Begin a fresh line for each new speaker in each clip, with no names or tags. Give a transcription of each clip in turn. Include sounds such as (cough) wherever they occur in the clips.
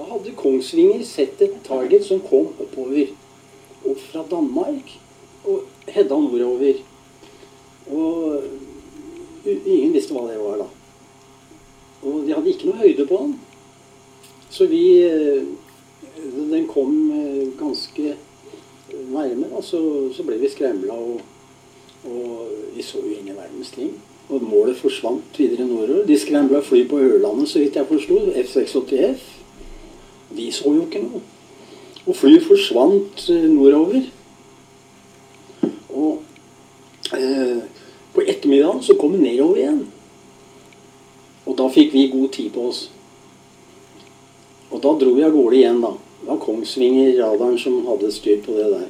Da hadde Kongsvinger sett et target som kom oppover. Opp fra Danmark og hedda nordover. Og ingen visste hva det var da. Og de hadde ikke noe høyde på den. Så vi Den kom ganske nærme, og så, så ble vi skremla. Og, og, vi så jo ingen verdens ting. Og målet forsvant videre nordover. De skremla fly på Ørlandet, så vidt jeg forsto. F-86F. Vi så jo ikke noe. Og flyet forsvant nordover. Og eh, på ettermiddagen så kom vi nedover igjen. Og da fikk vi god tid på oss. Og da dro vi av gårde igjen, da. Det var Kongsvinger-radaren som hadde styr på det der.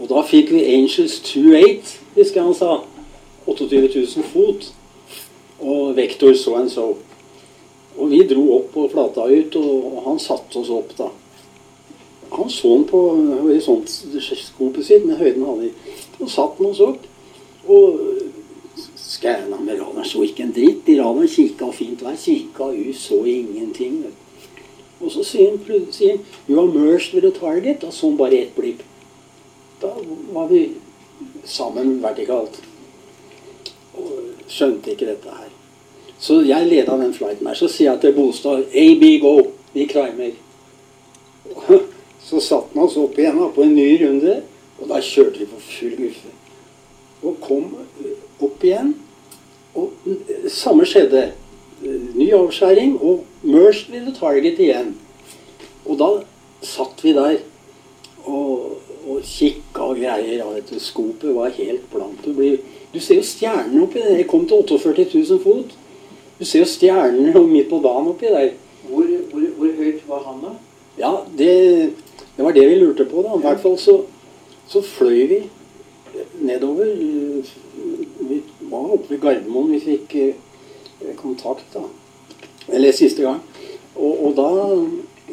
Og da fikk vi Angels 28, husker jeg han sa. 28 000 fot. Og vektor so and so. Og vi dro opp på ut, og han satte oss opp, da. Han så den på horisontskopet sitt med høyden han hadde. Og satte han oss opp. Og skanna med radaren. Så ikke en dritt. I radaren kikka fint vær. Kikka ut, så ingenting. Og så sier han, plutselig 'You are merged with a target'. Og sånn bare ett blipp. Da var vi sammen vertikalt. Og skjønte ikke dette her. Så jeg leda den flighten her. Så sier jeg til Bostad 'AB, go'. Vi crimer. (laughs) Så satte han oss opp igjen da, på en ny runde, og da kjørte vi på full guffe. Og kom opp igjen. Og samme skjedde. Ny avskjæring og merged with the target igjen. Og da satt vi der og, og kikka og greier. Ja, dette skopet var helt blankt. Du, du ser jo stjernene oppi det. Jeg kom til 48 000 fot. Du ser jo stjernene (laughs) midt på dagen oppi der.
Hvor, hvor, hvor høyt var han, da?
Ja, det, det, var det vi lurte på. da. I hvert fall så, så fløy vi nedover. Vi var oppe ved Gardermoen. Vi fikk kontakt da. Eller siste gang. Og, og da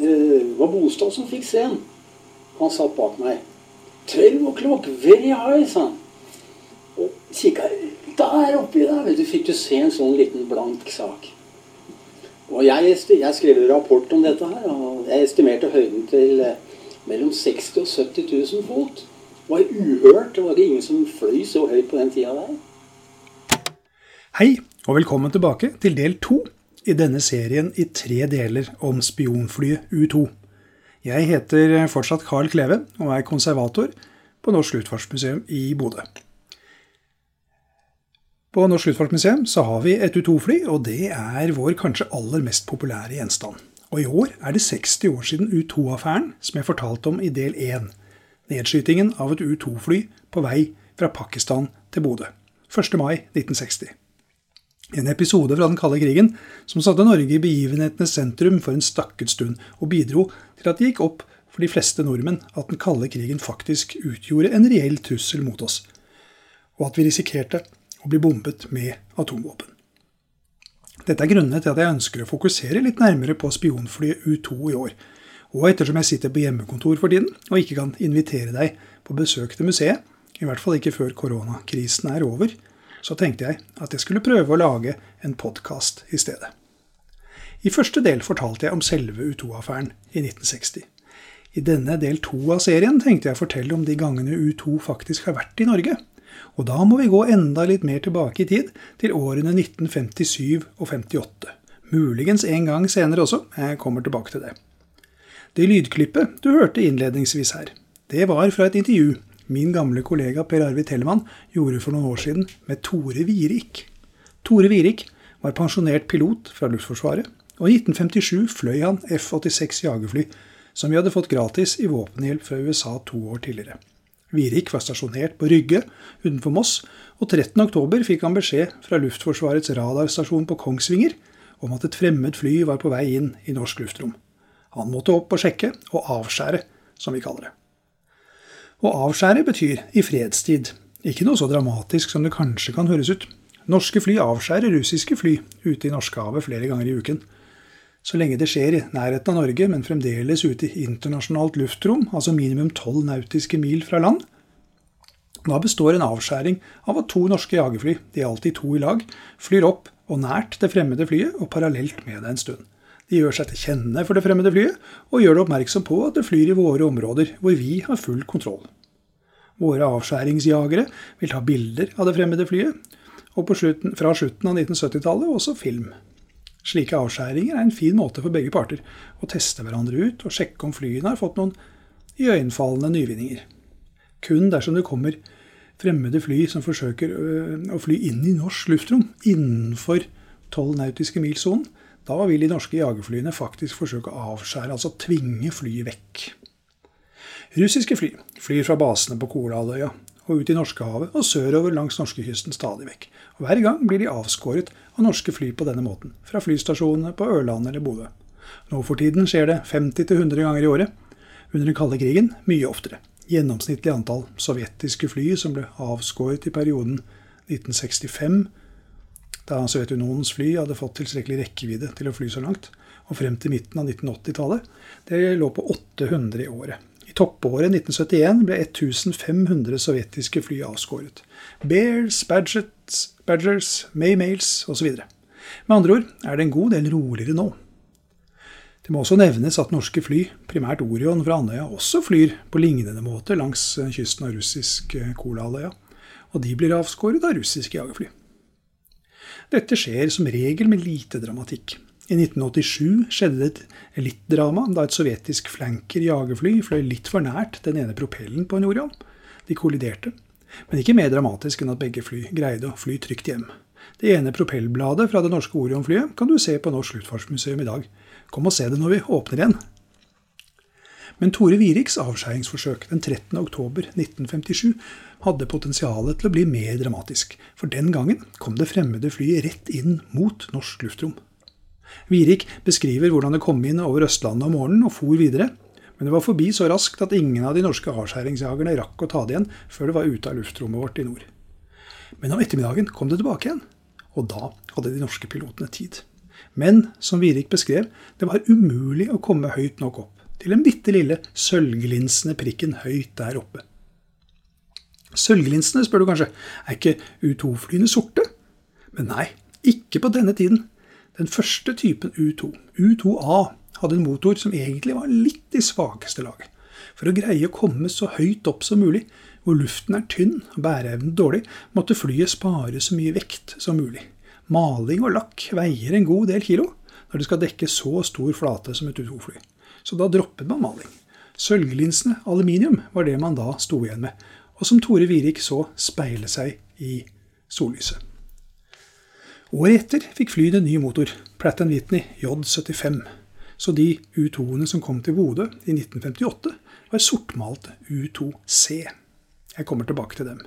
eh, var Bostad som fikk se den. Han satt bak meg. 'Twelve o'clock, very high', sa han. Og kikka der oppi der, vet du, fikk du se en sånn liten blank sak. Og jeg, jeg skrev rapport om dette her, og jeg estimerte høyden til eh, mellom 60 og 70 000 fot. Det var uhørt. Det var ikke ingen som fløy så høyt på den tida der.
Hei, og velkommen tilbake til del to i denne serien i tre deler om spionflyet U-2. Jeg heter fortsatt Carl Kleve og er konservator på Norsk Luftfartsmuseum i Bodø. På Norsk Luftfartsmuseum så har vi et U-2-fly, og det er vår kanskje aller mest populære gjenstand. Og i år er det 60 år siden U-2-affæren som jeg fortalte om i del 1. Nedskytingen av et U-2-fly på vei fra Pakistan til Bodø. 1. mai 1960. En episode fra den kalde krigen som satte Norge i begivenhetenes sentrum for en stakket stund, og bidro til at det gikk opp for de fleste nordmenn at den kalde krigen faktisk utgjorde en reell trussel mot oss, og at vi risikerte å bli bombet med atomvåpen. Dette er grunnene til at jeg ønsker å fokusere litt nærmere på spionflyet U-2 i år. Og ettersom jeg sitter på hjemmekontor for tiden og ikke kan invitere deg på besøk til museet, i hvert fall ikke før koronakrisen er over, så tenkte jeg at jeg skulle prøve å lage en podkast i stedet. I første del fortalte jeg om selve U2-affæren i 1960. I denne del to av serien tenkte jeg å fortelle om de gangene U2 faktisk har vært i Norge. Og da må vi gå enda litt mer tilbake i tid, til årene 1957 og 58. Muligens en gang senere også, jeg kommer tilbake til det. Det lydklippet du hørte innledningsvis her, det var fra et intervju min gamle kollega Per Arvid Tellemann gjorde for noen år siden med Tore Virik. Tore Virik var pensjonert pilot fra Luftforsvaret, og i 1957 fløy han F-86 jagerfly, som vi hadde fått gratis i våpenhjelp fra USA to år tidligere. Virik var stasjonert på Rygge utenfor Moss, og 13.10 fikk han beskjed fra Luftforsvarets radarstasjon på Kongsvinger om at et fremmed fly var på vei inn i norsk luftrom. Han måtte opp og sjekke, og avskjære, som vi kaller det. Å avskjære betyr i fredstid, ikke noe så dramatisk som det kanskje kan høres ut. Norske fly avskjærer russiske fly ute i Norskehavet flere ganger i uken. Så lenge det skjer i nærheten av Norge, men fremdeles ute i internasjonalt luftrom, altså minimum tolv nautiske mil fra land, da består en avskjæring av at to norske jagerfly, de er alltid to i lag, flyr opp og nært det fremmede flyet og parallelt med det en stund. De gjør seg til kjenne for det fremmede flyet, og gjør det oppmerksom på at det flyr i våre områder, hvor vi har full kontroll. Våre avskjæringsjagere vil ta bilder av det fremmede flyet, og slutten, fra slutten av 1970-tallet også film. Slike avskjæringer er en fin måte for begge parter å teste hverandre ut og sjekke om flyene har fått noen iøynefallende nyvinninger. Kun dersom det kommer fremmede fly som forsøker å fly inn i norsk luftrom innenfor 12 nautiske mil-sonen, da vil de norske jagerflyene faktisk forsøke å avskjære, altså tvinge flyet vekk. Russiske fly flyr fra basene på Kolahalvøya og ut i Norskehavet og sørover langs norskekysten stadig vekk. Og Hver gang blir de avskåret av norske fly på denne måten, fra flystasjonene på Ørland eller Bodø. Nå for tiden skjer det 50-100 ganger i året. Under den kalde krigen mye oftere. Gjennomsnittlig antall sovjetiske fly som ble avskåret i perioden 1965, da Sovjetunionens fly hadde fått tilstrekkelig rekkevidde til å fly så langt, og frem til midten av 1980-tallet, det lå på 800 i året. I toppåret 1971 ble 1500 sovjetiske fly avskåret. Bears, Badgets, Badgers, Maymails osv. Med andre ord er det en god del roligere nå. Det må også nevnes at norske fly, primært Orion fra Andøya, også flyr på lignende måte langs kysten av russisk Kolahalvøya, og de blir avskåret av russiske jagerfly. Dette skjer som regel med lite dramatikk. I 1987 skjedde det et litt drama da et sovjetisk flanker jagerfly fløy litt for nært den ene propellen på en Orion. De kolliderte, men ikke mer dramatisk enn at begge fly greide å fly trygt hjem. Det ene propellbladet fra det norske Orion-flyet kan du se på Norsk Luftfartsmuseum i dag. Kom og se det når vi åpner igjen. Men Tore Wiriks avskjæringsforsøk den 13. oktober 1957 hadde potensialet til å bli mer dramatisk, for den gangen kom det fremmede flyet rett inn mot norsk luftrom. Virik beskriver hvordan det kom inn over Østlandet om morgenen og for videre, men det var forbi så raskt at ingen av de norske avskjæringsjagerne rakk å ta det igjen før det var ute av luftrommet vårt i nord. Men om ettermiddagen kom det tilbake igjen, og da hadde de norske pilotene tid. Men som Virik beskrev, det var umulig å komme høyt nok opp til den bitte lille sølvglinsende prikken høyt der oppe. Sølvglinsene, spør du kanskje, er ikke U2-flyene sorte? Men nei, ikke på denne tiden. Den første typen U2, U2A, hadde en motor som egentlig var litt i svakeste laget. For å greie å komme så høyt opp som mulig, hvor luften er tynn og bæreevnen dårlig, måtte flyet spare så mye vekt som mulig. Maling og lakk veier en god del kilo når det skal dekke så stor flate som et U2-fly. Så da droppet man maling. Sølvlinsene, aluminium var det man da sto igjen med, og som Tore Virik så speile seg i sollyset. Året etter fikk flyet en ny motor, Pratt Whitney J75. Så de U2-ene som kom til Bodø i 1958, var sortmalte U2C. Jeg kommer tilbake til dem.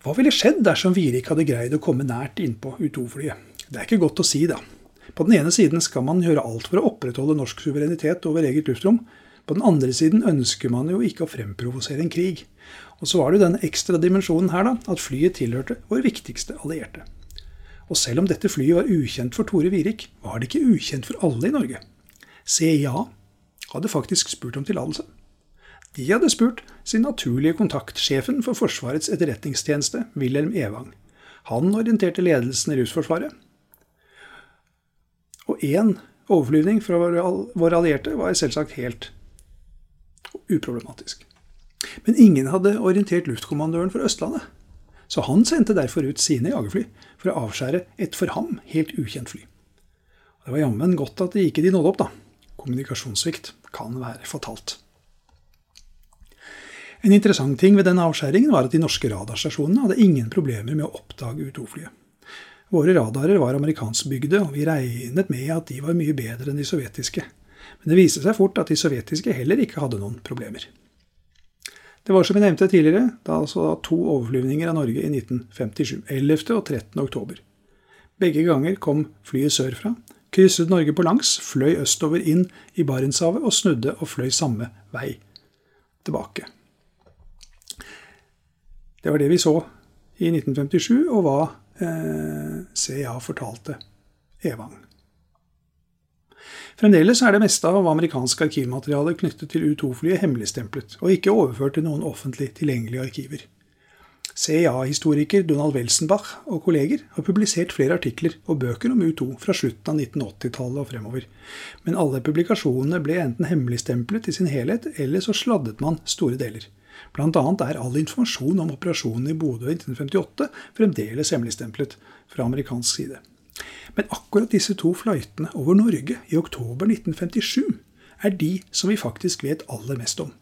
Hva ville skjedd dersom Virik hadde greid å komme nært innpå U2-flyet? Det er ikke godt å si, da. På den ene siden skal man gjøre alt for å opprettholde norsk suverenitet over eget luftrom. På den andre siden ønsker man jo ikke å fremprovosere en krig. Og så var det jo den ekstra dimensjonen her, da, at flyet tilhørte vår viktigste allierte. Og selv om dette flyet var ukjent for Tore Virik, var det ikke ukjent for alle i Norge. CIA hadde faktisk spurt om tillatelse. De hadde spurt sin naturlige kontakt, sjefen for Forsvarets etterretningstjeneste, Wilhelm Evang. Han orienterte ledelsen i Russforsvaret. Og én overflyvning fra våre allierte var selvsagt helt uproblematisk. Men ingen hadde orientert luftkommandøren for Østlandet. Så han sendte derfor ut sine jagerfly for å avskjære et for ham helt ukjent fly. Det var jammen godt at det ikke de nådde opp, da. Kommunikasjonssvikt kan være fatalt. En interessant ting ved denne avskjæringen var at de norske radarstasjonene hadde ingen problemer med å oppdage U2-flyet. Våre radarer var amerikanskbygde, og vi regnet med at de var mye bedre enn de sovjetiske. Men det viste seg fort at de sovjetiske heller ikke hadde noen problemer. Det var som jeg nevnte tidligere, da altså to overflyvninger av Norge i 1957. 11. og 13. oktober. Begge ganger kom flyet sørfra, krysset Norge på langs, fløy østover inn i Barentshavet og snudde og fløy samme vei tilbake. Det var det vi så i 1957, og hva eh, CIA fortalte Evang. Fremdeles er det meste av amerikansk arkivmateriale knyttet til U2-flyet hemmeligstemplet, og ikke overført til noen offentlig tilgjengelige arkiver. CIA-historiker Donald Welsenbach og kolleger har publisert flere artikler og bøker om U2 fra slutten av 1980-tallet og fremover. Men alle publikasjonene ble enten hemmeligstemplet i sin helhet, eller så sladdet man store deler. Blant annet er all informasjon om operasjonen i Bodø i 1958 fremdeles hemmeligstemplet fra amerikansk side. Men akkurat disse to flightene over Norge i oktober 1957 er de som vi faktisk vet aller mest om.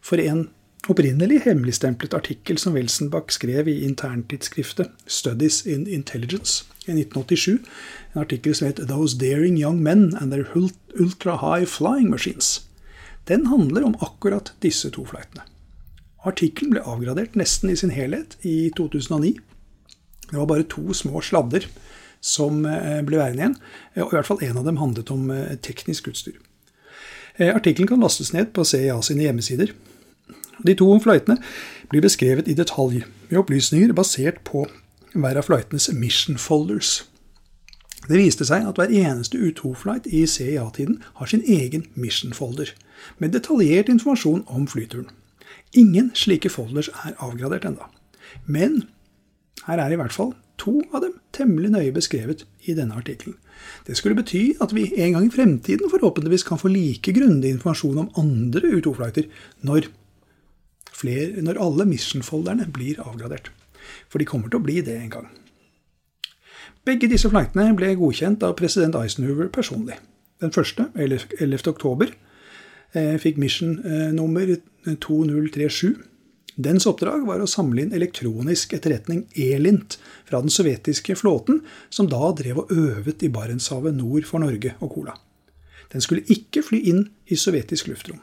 For en opprinnelig hemmeligstemplet artikkel som Welsenbach skrev i interntidsskriftet Studies in Intelligence i 1987, en artikkel som het 'Those Daring Young Men and Their Ultra High Flying Machines', den handler om akkurat disse to flightene. Artikkelen ble avgradert nesten i sin helhet i 2009. Det var bare to små sladder som eh, ble værende igjen, og i hvert fall en av dem handlet om eh, teknisk utstyr. Eh, artikkelen kan lastes ned på CIA sine hjemmesider. De to fløytene blir beskrevet i detalj, med opplysninger basert på hver av fløytenes mission folders. Det viste seg at hver eneste U2-flight i CIA-tiden har sin egen mission folder, med detaljert informasjon om flyturen. Ingen slike folders er avgradert enda. Men her er i hvert fall to av dem temmelig nøye beskrevet i denne artikkelen. Det skulle bety at vi en gang i fremtiden forhåpentligvis kan få like grundig informasjon om andre U2-flighter når når alle mission-folderne blir avgradert. For de kommer til å bli det en gang. Begge disse flightene ble godkjent av president Eisenhower personlig. Den første, 11. oktober, eh, fikk mission eh, nummer 2037. Dens oppdrag var å samle inn elektronisk etterretning, ELINT, fra den sovjetiske flåten, som da drev og øvet i Barentshavet nord for Norge og Kola. Den skulle ikke fly inn i sovjetisk luftrom.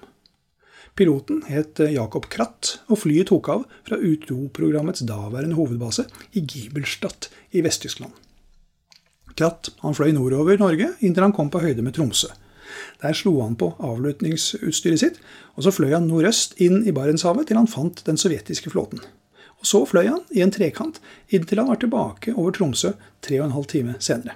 Piloten het eh, Jakob Kratt, og flyet tok av fra U2-programmets daværende hovedbase i Gibelstadt i Vest-Tyskland. Kratt han fløy nordover Norge inntil han kom på høyde med Tromsø. Der slo han på avlutningsutstyret sitt, og så fløy han nordøst inn i Barentshavet til han fant den sovjetiske flåten. Og Så fløy han i en trekant inntil han var tilbake over Tromsø tre og en halv time senere.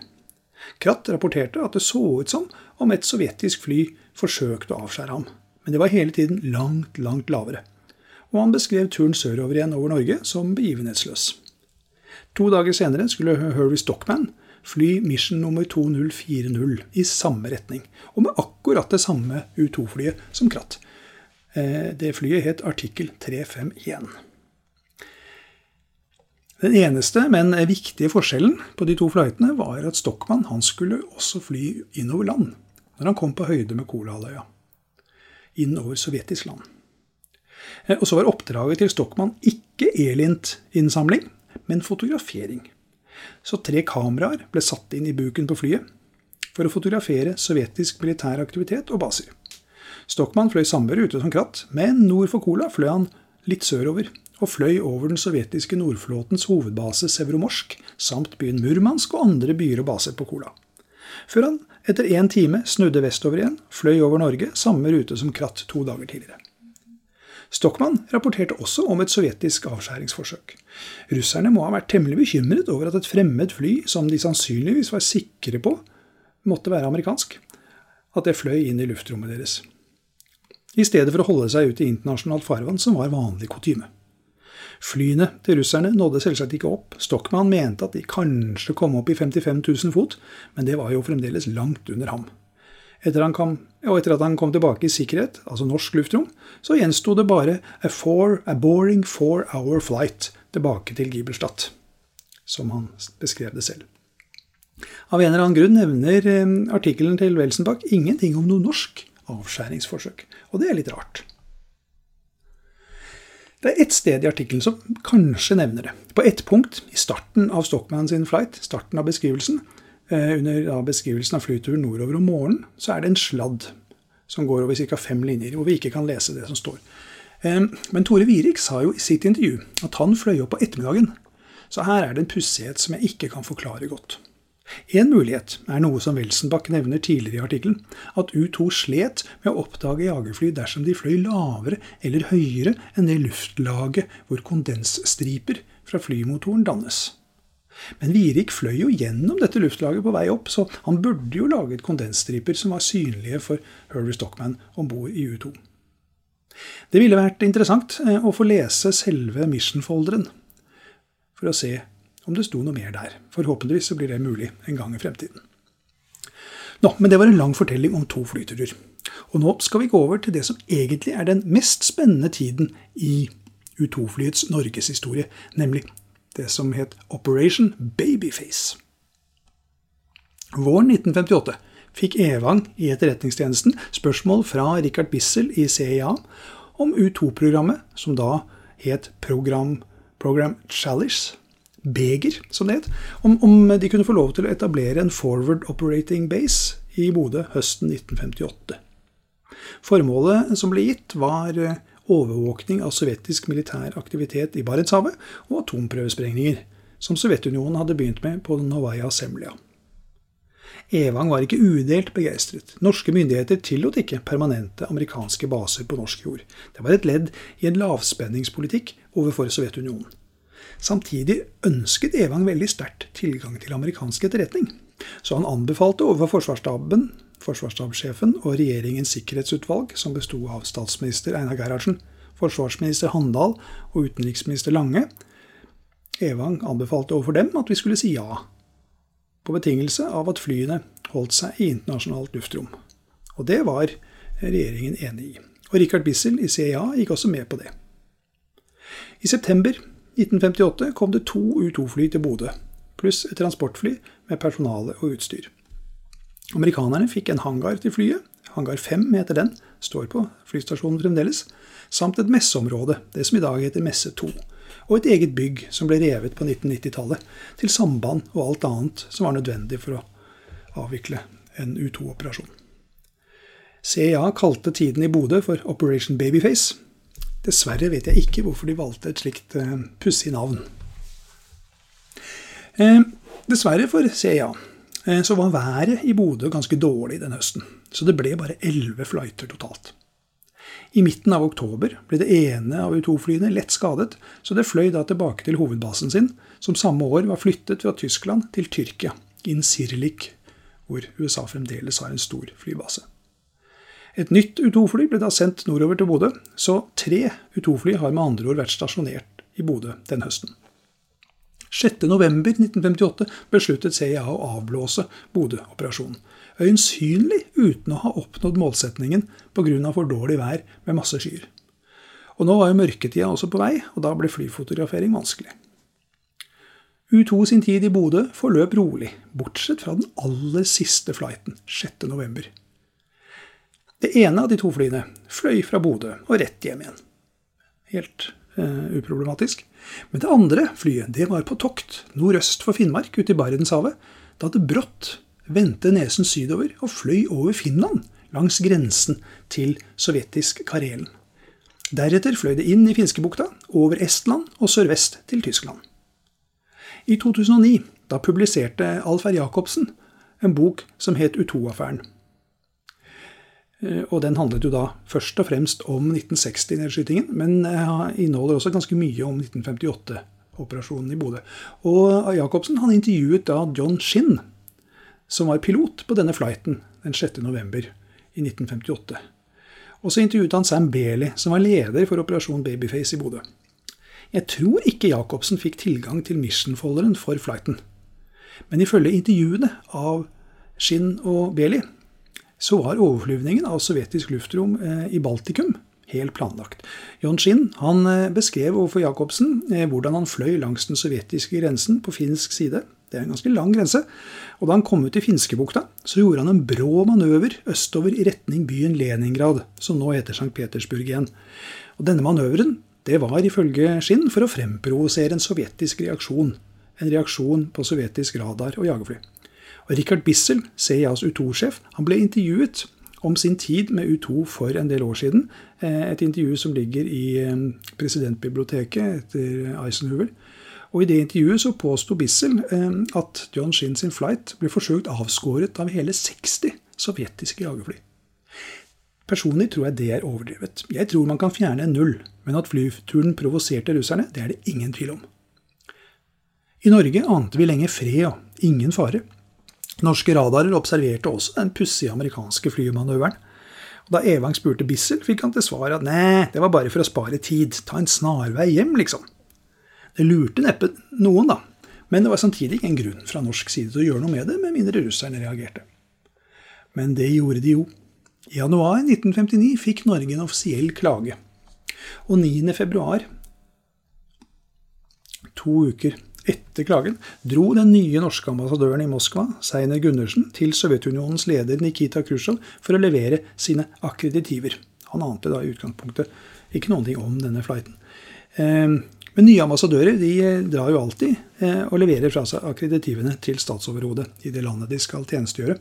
Kratt rapporterte at det så ut som om et sovjetisk fly forsøkte å avskjære ham men det var hele tiden langt, langt lavere. Og han beskrev turen sørover igjen over Norge som begivenhetsløs. To dager senere skulle Hervey Stockman fly mission nummer 2040 i samme retning, og med akkurat det samme U2-flyet som Kratt. Eh, det flyet het Artikkel 351. Den eneste, men viktige forskjellen på de to flightene var at Stockmann han skulle også fly innover land når han kom på høyde med Kolahalvøya innover sovjetisk land. Eh, og så var oppdraget til Stockmann ikke Elint-innsamling, men fotografering. Så tre kameraer ble satt inn i buken på flyet for å fotografere sovjetisk militær aktivitet og baser. Stockmann fløy samme rute som Kratt, men nord for Kola fløy han litt sørover og fløy over den sovjetiske nordflåtens hovedbase Sevromorsk samt byen Murmansk og andre byer og baser på Kola. Før han etter én time snudde vestover igjen, fløy over Norge, samme rute som Kratt to dager tidligere. Stockmann rapporterte også om et sovjetisk avskjæringsforsøk. Russerne må ha vært temmelig bekymret over at et fremmed fly, som de sannsynligvis var sikre på måtte være amerikansk, at det fløy inn i luftrommet deres. I stedet for å holde seg ute i internasjonalt farvann, som var vanlig kutyme. Flyene til russerne nådde selvsagt ikke opp. Stockmann mente at de kanskje kom opp i 55 000 fot, men det var jo fremdeles langt under ham. Etter kom, og etter at han kom tilbake i sikkerhet, altså norsk luftrom, så gjensto det bare a, four, a boring four hour flight tilbake til Giberstadt, som han beskrev det selv. Av en eller annen grunn nevner eh, artikkelen til Welsenbach ingenting om noe norsk avskjæringsforsøk, og det er litt rart. Det er ett sted i artikkelen som kanskje nevner det. På ett punkt, i starten av Stockman sin flight, starten av beskrivelsen, under beskrivelsen av flyturen nordover om morgenen, så er det en sladd som går over ca. fem linjer, hvor vi ikke kan lese det som står. Men Tore Wirik sa jo i sitt intervju at han fløy opp på ettermiddagen. Så her er det en pussighet som jeg ikke kan forklare godt. En mulighet er noe som Welsenbach nevner tidligere i artikkelen, at U2 slet med å oppdage jagerfly dersom de fløy lavere eller høyere enn det luftlaget hvor kondensstriper fra flymotoren dannes. Men Virik fløy jo gjennom dette luftlaget på vei opp, så han burde jo laget kondensstriper som var synlige for Hervey Stockman om bord i U2. Det ville vært interessant eh, å få lese selve mission-folderen. for å se om det sto noe mer der. Forhåpentligvis så blir det mulig en gang i fremtiden. Nå, Men det var en lang fortelling om to flyturer. Og nå skal vi gå over til det som egentlig er den mest spennende tiden i U2-flyets norgeshistorie, nemlig det som het Operation Babyface. Våren 1958 fikk Evang i Etterretningstjenesten spørsmål fra Richard Bissell i CIA om U2-programmet, som da het Program, Program Chalice, Beger, som det het, om, om de kunne få lov til å etablere en forward operating base i Bodø høsten 1958. Formålet som ble gitt, var eh, overvåkning av sovjetisk militær aktivitet i Barentshavet og atomprøvesprengninger, som Sovjetunionen hadde begynt med på Novaja Semlja. Evang var ikke udelt begeistret. Norske myndigheter tillot ikke permanente amerikanske baser på norsk jord. Det var et ledd i en lavspenningspolitikk overfor Sovjetunionen. Samtidig ønsket Evang veldig sterkt tilgang til amerikansk etterretning. Så han anbefalte overfor forsvarsstaben, forsvarsstabssjefen og regjeringens sikkerhetsutvalg, som besto av statsminister Einar Gerhardsen, forsvarsminister Handal og utenriksminister Lange, Evang anbefalte overfor dem at vi skulle si ja på betingelse av at flyene holdt seg i internasjonalt luftrom. Og det var regjeringen enig i. Og Richard Bissell i CIA gikk også med på det. I september 1958 kom det to U2-fly til Bodø, pluss et transportfly med personale og utstyr. Amerikanerne fikk en hangar til flyet, hangar 5 heter den, står på flystasjonen fremdeles, samt et messeområde, det som i dag heter Messe 2 og et eget bygg som ble revet på 1990-tallet, til samband og alt annet som var nødvendig for å avvikle en U2-operasjon. CIA kalte tiden i Bodø for Operation Babyface. Dessverre vet jeg ikke hvorfor de valgte et slikt eh, pussig navn. Eh, dessverre for CIA så var været i Bodø ganske dårlig den høsten, så det ble bare elleve flighter totalt. I midten av oktober ble det ene av U2-flyene lett skadet, så det fløy da tilbake til hovedbasen sin, som samme år var flyttet fra Tyskland til Tyrkia, in Sirlik, hvor USA fremdeles har en stor flybase. Et nytt U2-fly ble da sendt nordover til Bodø, så tre U2-fly har med andre ord vært stasjonert i Bodø den høsten. 6.11.1958 besluttet CIA å avblåse Bodø-operasjonen øyensynlig uten å ha oppnådd målsetningen pga. for dårlig vær med masse skyer. Og nå var jo mørketida også på vei, og da ble flyfotografering vanskelig. U2 sin tid i Bodø forløp rolig, bortsett fra den aller siste flighten, 6.11. Det ene av de to flyene fløy fra Bodø og rett hjem igjen. Helt eh, uproblematisk. Men det andre flyet det var på tokt nordøst for Finnmark, ute i Barentshavet, da det brått vendte nesen sydover og fløy over Finland, langs grensen til sovjetisk Karelen. Deretter fløy det inn i Finskebukta, over Estland og sørvest til Tyskland. I 2009 da publiserte Alfer Jacobsen en bok som het U2-affæren. Eh, og Den handlet jo da først og fremst om 1960-nedskytingen, men eh, inneholder også ganske mye om 1958-operasjonen i Bodø. Og Jacobsen han intervjuet da John Shinn, som var pilot på denne flighten den 6. november i 1958. Og så intervjuet han Sam Bailey, som var leder for Operasjon Babyface i Bodø. Jeg tror ikke Jacobsen fikk tilgang til mission-folderen for flighten. Men ifølge intervjuene av Shin og Bailey så var overflyvningen av sovjetisk luftrom eh, i Baltikum helt planlagt. John Shin han eh, beskrev overfor Jacobsen eh, hvordan han fløy langs den sovjetiske grensen på finsk side det er en ganske lang grense. Og da han kom ut i Finskebukta, så gjorde han en brå manøver østover i retning byen Leningrad, som nå heter St. Petersburg igjen. Og denne manøveren det var ifølge Skinn for å fremprovosere en sovjetisk reaksjon. En reaksjon på sovjetisk radar og jagerfly. Richard Bissell, CIAs U2-sjef, han ble intervjuet om sin tid med U2 for en del år siden. Eh, et intervju som ligger i eh, presidentbiblioteket etter Eisenhower. Og I det intervjuet så påsto Bissell eh, at John Shin sin flight ble forsøkt avskåret av hele 60 sovjetiske jagerfly. Personlig tror jeg det er overdrevet. Jeg tror man kan fjerne en null, men at flyturen provoserte russerne, det er det ingen tvil om. I Norge ante vi lenge fred og ingen fare. Norske radarer observerte også den pussige amerikanske flymanøveren. Da Evang spurte Bissell, fikk han til svar at nei, det var bare for å spare tid, ta en snarvei hjem, liksom. Det lurte neppe noen, da, men det var samtidig ingen grunn fra norsk side til å gjøre noe med det, med mindre russerne reagerte. Men det gjorde de jo. I januar 1959 fikk Norge en offisiell klage. Og 9. februar, to uker etter klagen, dro den nye norske ambassadøren i Moskva, Seiner Gundersen, til Sovjetunionens leder Nikita Khrusjtsjov for å levere sine akkreditiver. Han ante da i utgangspunktet ikke noen ting om denne flighten. Ehm, men nye ambassadører de drar jo alltid eh, og leverer fra seg akkreditivene til statsoverhodet i det landet de skal tjenestegjøre.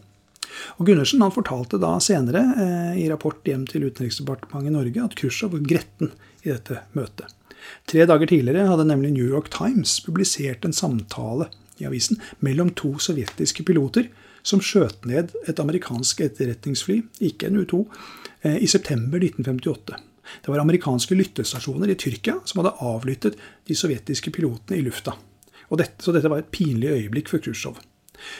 Og Gundersen han fortalte da senere eh, i rapport hjem til Utenriksdepartementet i Norge at Khrusjtsjov var gretten i dette møtet. Tre dager tidligere hadde nemlig New York Times publisert en samtale i avisen mellom to sovjetiske piloter som skjøt ned et amerikansk etterretningsfly, ikke en U-2, eh, i september 1958. Det var amerikanske lyttestasjoner i Tyrkia som hadde avlyttet de sovjetiske pilotene i lufta. Dette, så dette var et pinlig øyeblikk for Khrusjtsjov.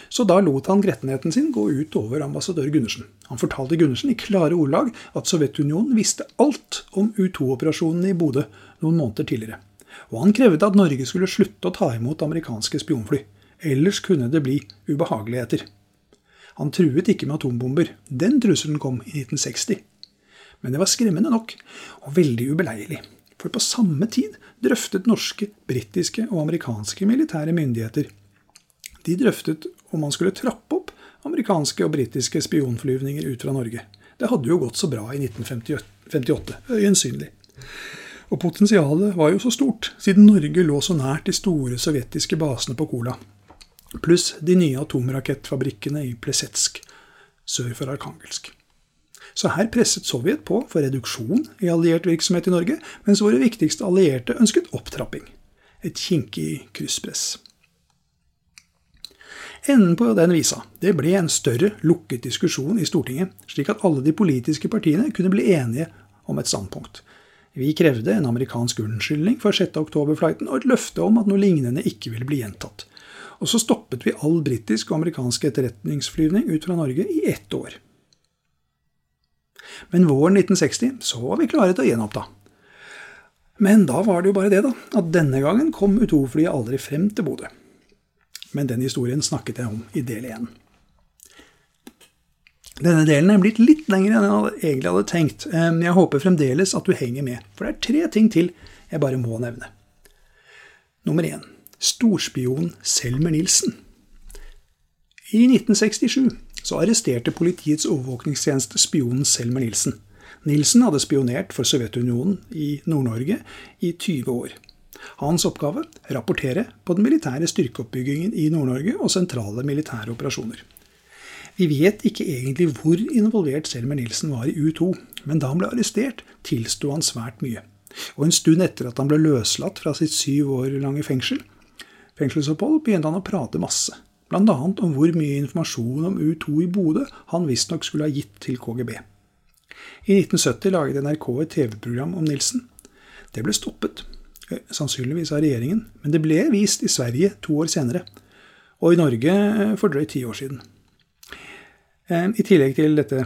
Så da lot han grettenheten sin gå ut over ambassadør Gundersen. Han fortalte Gundersen i klare ordlag at Sovjetunionen visste alt om U-2-operasjonene i Bodø noen måneder tidligere. Og han krevde at Norge skulle slutte å ta imot amerikanske spionfly. Ellers kunne det bli ubehageligheter. Han truet ikke med atombomber. Den trusselen kom i 1960. Men det var skremmende nok, og veldig ubeleilig. For på samme tid drøftet norske, britiske og amerikanske militære myndigheter de drøftet om man skulle trappe opp amerikanske og britiske spionflyvninger ut fra Norge. Det hadde jo gått så bra i 1958, øyensynlig. Og potensialet var jo så stort, siden Norge lå så nært de store sovjetiske basene på Kola. Pluss de nye atomrakettfabrikkene i Plesetsk sør for Arkangelsk. Så her presset Sovjet på for reduksjon i alliert virksomhet i Norge, mens våre viktigste allierte ønsket opptrapping. Et kinkig krysspress. Enden på den visa det ble en større, lukket diskusjon i Stortinget, slik at alle de politiske partiene kunne bli enige om et standpunkt. Vi krevde en amerikansk unnskyldning for 6. oktober-flighten og et løfte om at noe lignende ikke ville bli gjentatt. Og så stoppet vi all britisk og amerikansk etterretningsflyvning ut fra Norge i ett år. Men våren 1960 så var vi klare til å gjenoppta. Men da var det jo bare det, da, at denne gangen kom U2-flyet aldri frem til Bodø men den historien snakket jeg om i del én. Denne delen er blitt litt lengre enn jeg egentlig hadde tenkt. Jeg håper fremdeles at du henger med, for det er tre ting til jeg bare må nevne. Nummer én storspion Selmer Nilsen. I 1967 så arresterte Politiets overvåkningstjeneste spionen Selmer Nilsen. Nilsen hadde spionert for Sovjetunionen i Nord-Norge i 20 år. Hans oppgave rapportere på den militære styrkeoppbyggingen i Nord-Norge og sentrale militære operasjoner. Vi vet ikke egentlig hvor involvert Selmer Nilsen var i U2, men da han ble arrestert, tilsto han svært mye. Og en stund etter at han ble løslatt fra sitt syv år lange fengsel, fengselsopphold, begynte han å prate masse. Bl.a. om hvor mye informasjon om U2 i Bodø han visstnok skulle ha gitt til KGB. I 1970 laget NRK et TV-program om Nilsen. Det ble stoppet, sannsynligvis av regjeringen, men det ble vist i Sverige to år senere, og i Norge eh, for drøyt ti år siden. Eh, I tillegg til dette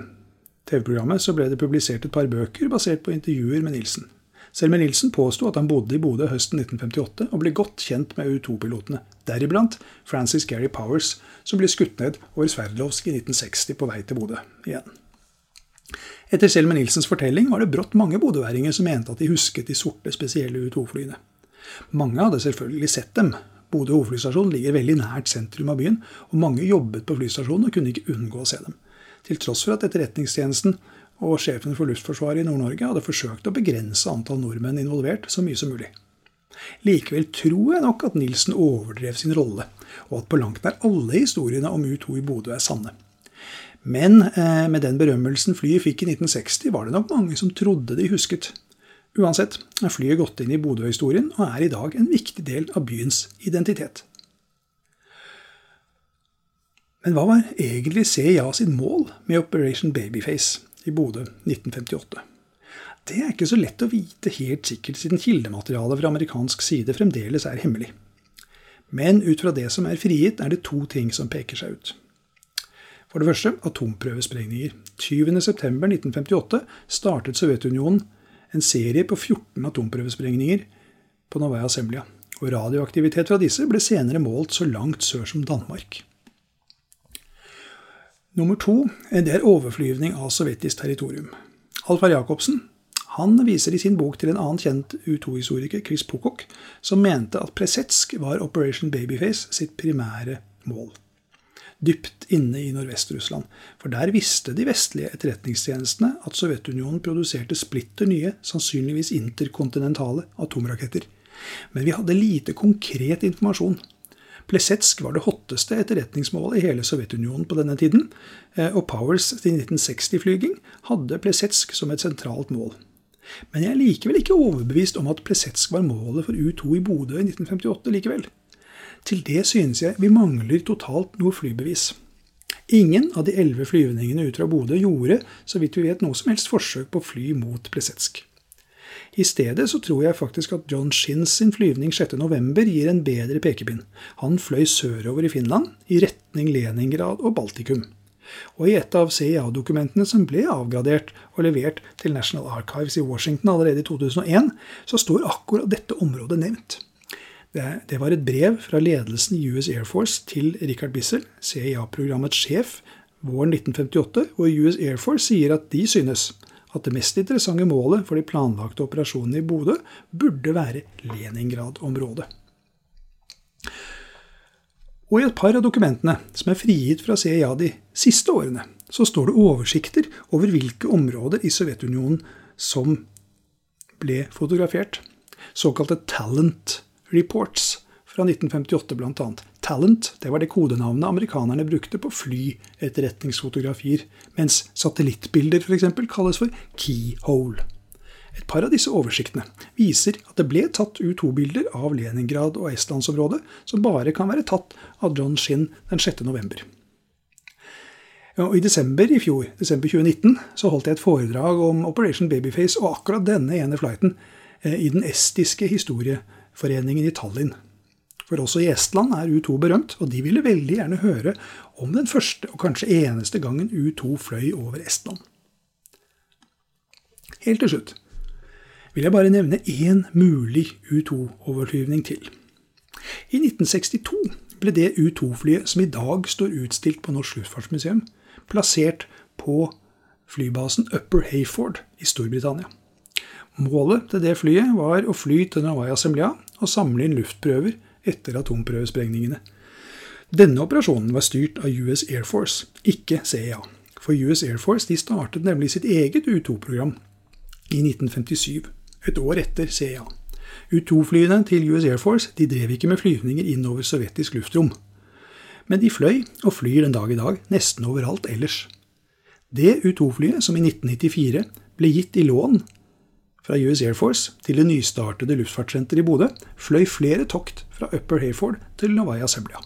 TV-programmet så ble det publisert et par bøker basert på intervjuer med Nilsen. Selv med Nilsen påsto at han bodde i Bodø høsten 1958 og ble godt kjent med U2-pilotene, deriblant Francis Gary Powers, som ble skutt ned over Sverdlovsk i 1960 på vei til Bodø igjen. Etter Selmer Nilsens fortelling var det brått mange bodøværinger som mente at de husket de sorte, spesielle U2-flyene. Mange hadde selvfølgelig sett dem. Bodø hovedflystasjon ligger veldig nært sentrum av byen, og mange jobbet på flystasjonen og kunne ikke unngå å se dem. Til tross for at Etterretningstjenesten og sjefen for Luftforsvaret i Nord-Norge hadde forsøkt å begrense antall nordmenn involvert så mye som mulig. Likevel tror jeg nok at Nilsen overdrev sin rolle, og at på langt nær alle historiene om U2 i Bodø er sanne. Men eh, med den berømmelsen flyet fikk i 1960, var det nok mange som trodde de husket. Uansett er flyet gått inn i Bodø-historien og er i dag en viktig del av byens identitet. Men hva var egentlig CIA sitt mål med Operation Babyface i Bodø 1958? Det er ikke så lett å vite helt sikkert, siden kildematerialet fra amerikansk side fremdeles er hemmelig. Men ut fra det som er frigitt, er det to ting som peker seg ut. For det første atomprøvesprengninger. 20.9.1958 startet Sovjetunionen en serie på 14 atomprøvesprengninger på Novaya Zemlya. og radioaktivitet fra disse ble senere målt så langt sør som Danmark. Nummer to det er overflyvning av sovjetisk territorium. Alfar Jacobsen han viser i sin bok til en annen kjent U2-historiker, Chris Pocock, som mente at Presetsk var Operation Babyface sitt primære mål. Dypt inne i Nordvest-Russland. For der visste de vestlige etterretningstjenestene at Sovjetunionen produserte splitter nye, sannsynligvis interkontinentale atomraketter. Men vi hadde lite konkret informasjon. Plesetsk var det hotteste etterretningsmålet i hele Sovjetunionen på denne tiden, eh, og Powers sin 1960-flyging hadde Plesetsk som et sentralt mål. Men jeg er likevel ikke overbevist om at Plesetsk var målet for U2 i Bodø i 1958 likevel. Til det synes jeg vi mangler totalt noe flybevis. Ingen av de elleve flyvningene ut fra Bodø gjorde, så vidt vi vet, noe som helst forsøk på å fly mot Plesetsk. I stedet så tror jeg faktisk at John Shins sin flyvning 6.11 gir en bedre pekepinn. Han fløy sørover i Finland, i retning Leningrad og Baltikum. Og i et av CIA-dokumentene som ble avgradert og levert til National Archives i Washington allerede i 2001, så står akkurat dette området nevnt. Det, var et brev fra ledelsen i US Air Force til Richard Bissell, CIA-programmets sjef, våren 1958, hvor US Air Force sier at de synes at det mest interessante målet for de planlagte operasjonene i Bodø burde være Leningrad-området. Og i et par av dokumentene som er frigitt fra CIA de siste årene, så står det oversikter over hvilke områder i Sovjetunionen som ble fotografert. Såkalte talent reports fra 1958 bl.a. Talent det var det kodenavnet amerikanerne brukte på flyetterretningsfotografier, mens satellittbilder f.eks. kalles for keyhole. Et par av disse oversiktene viser at det ble tatt U2-bilder av Leningrad og Estlandsområdet, som bare kan være tatt av John Shinn den 6. november. Og I desember i fjor, desember 2019 så holdt jeg et foredrag om Operation Babyface og akkurat denne ene flighten eh, i den estiske historieforeningen i Tallinn. For også i Estland er U2 berømt, og de ville veldig gjerne høre om den første og kanskje eneste gangen U2 fløy over Estland. Helt til slutt vil jeg bare nevne én mulig U2-overflyvning til. I 1962 ble det U2-flyet som i dag står utstilt på Norsk Luftfartsmuseum, plassert på flybasen Upper Hayford i Storbritannia. Målet til det flyet var å fly til Novaya Zemlya og samle inn luftprøver etter atomprøvesprengningene. Denne operasjonen var styrt av US Air Force, ikke CIA. For US Air Force de startet nemlig sitt eget U2-program i 1957, et år etter CIA. U2-flyene til US Air Force de drev ikke med flyvninger innover sovjetisk luftrom. Men de fløy, og flyr den dag i dag, nesten overalt ellers. Det U2-flyet som i 1994 ble gitt i lån fra US Air Force til det nystartede luftfartssenteret i Bodø fløy flere tokt fra Upper Hayford til Novaya Zemlya.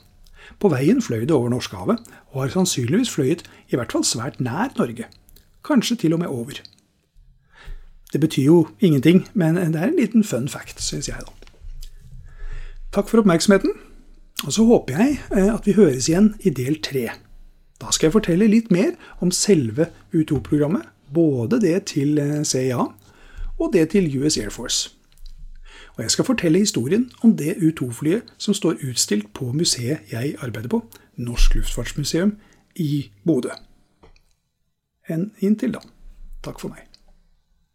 På veien fløy det over Norskehavet, og har sannsynligvis fløyet i hvert fall svært nær Norge. Kanskje til og med over. Det betyr jo ingenting, men det er en liten fun fact, syns jeg, da. Takk for oppmerksomheten. Og så håper jeg eh, at vi høres igjen i del tre. Da skal jeg fortelle litt mer om selve U2-programmet. Både det til eh, CIA og det til US Air Force. Og jeg skal fortelle historien om det U2-flyet som står utstilt på museet jeg arbeider på, Norsk Luftfartsmuseum i Bodø. En inntil da. Takk for meg.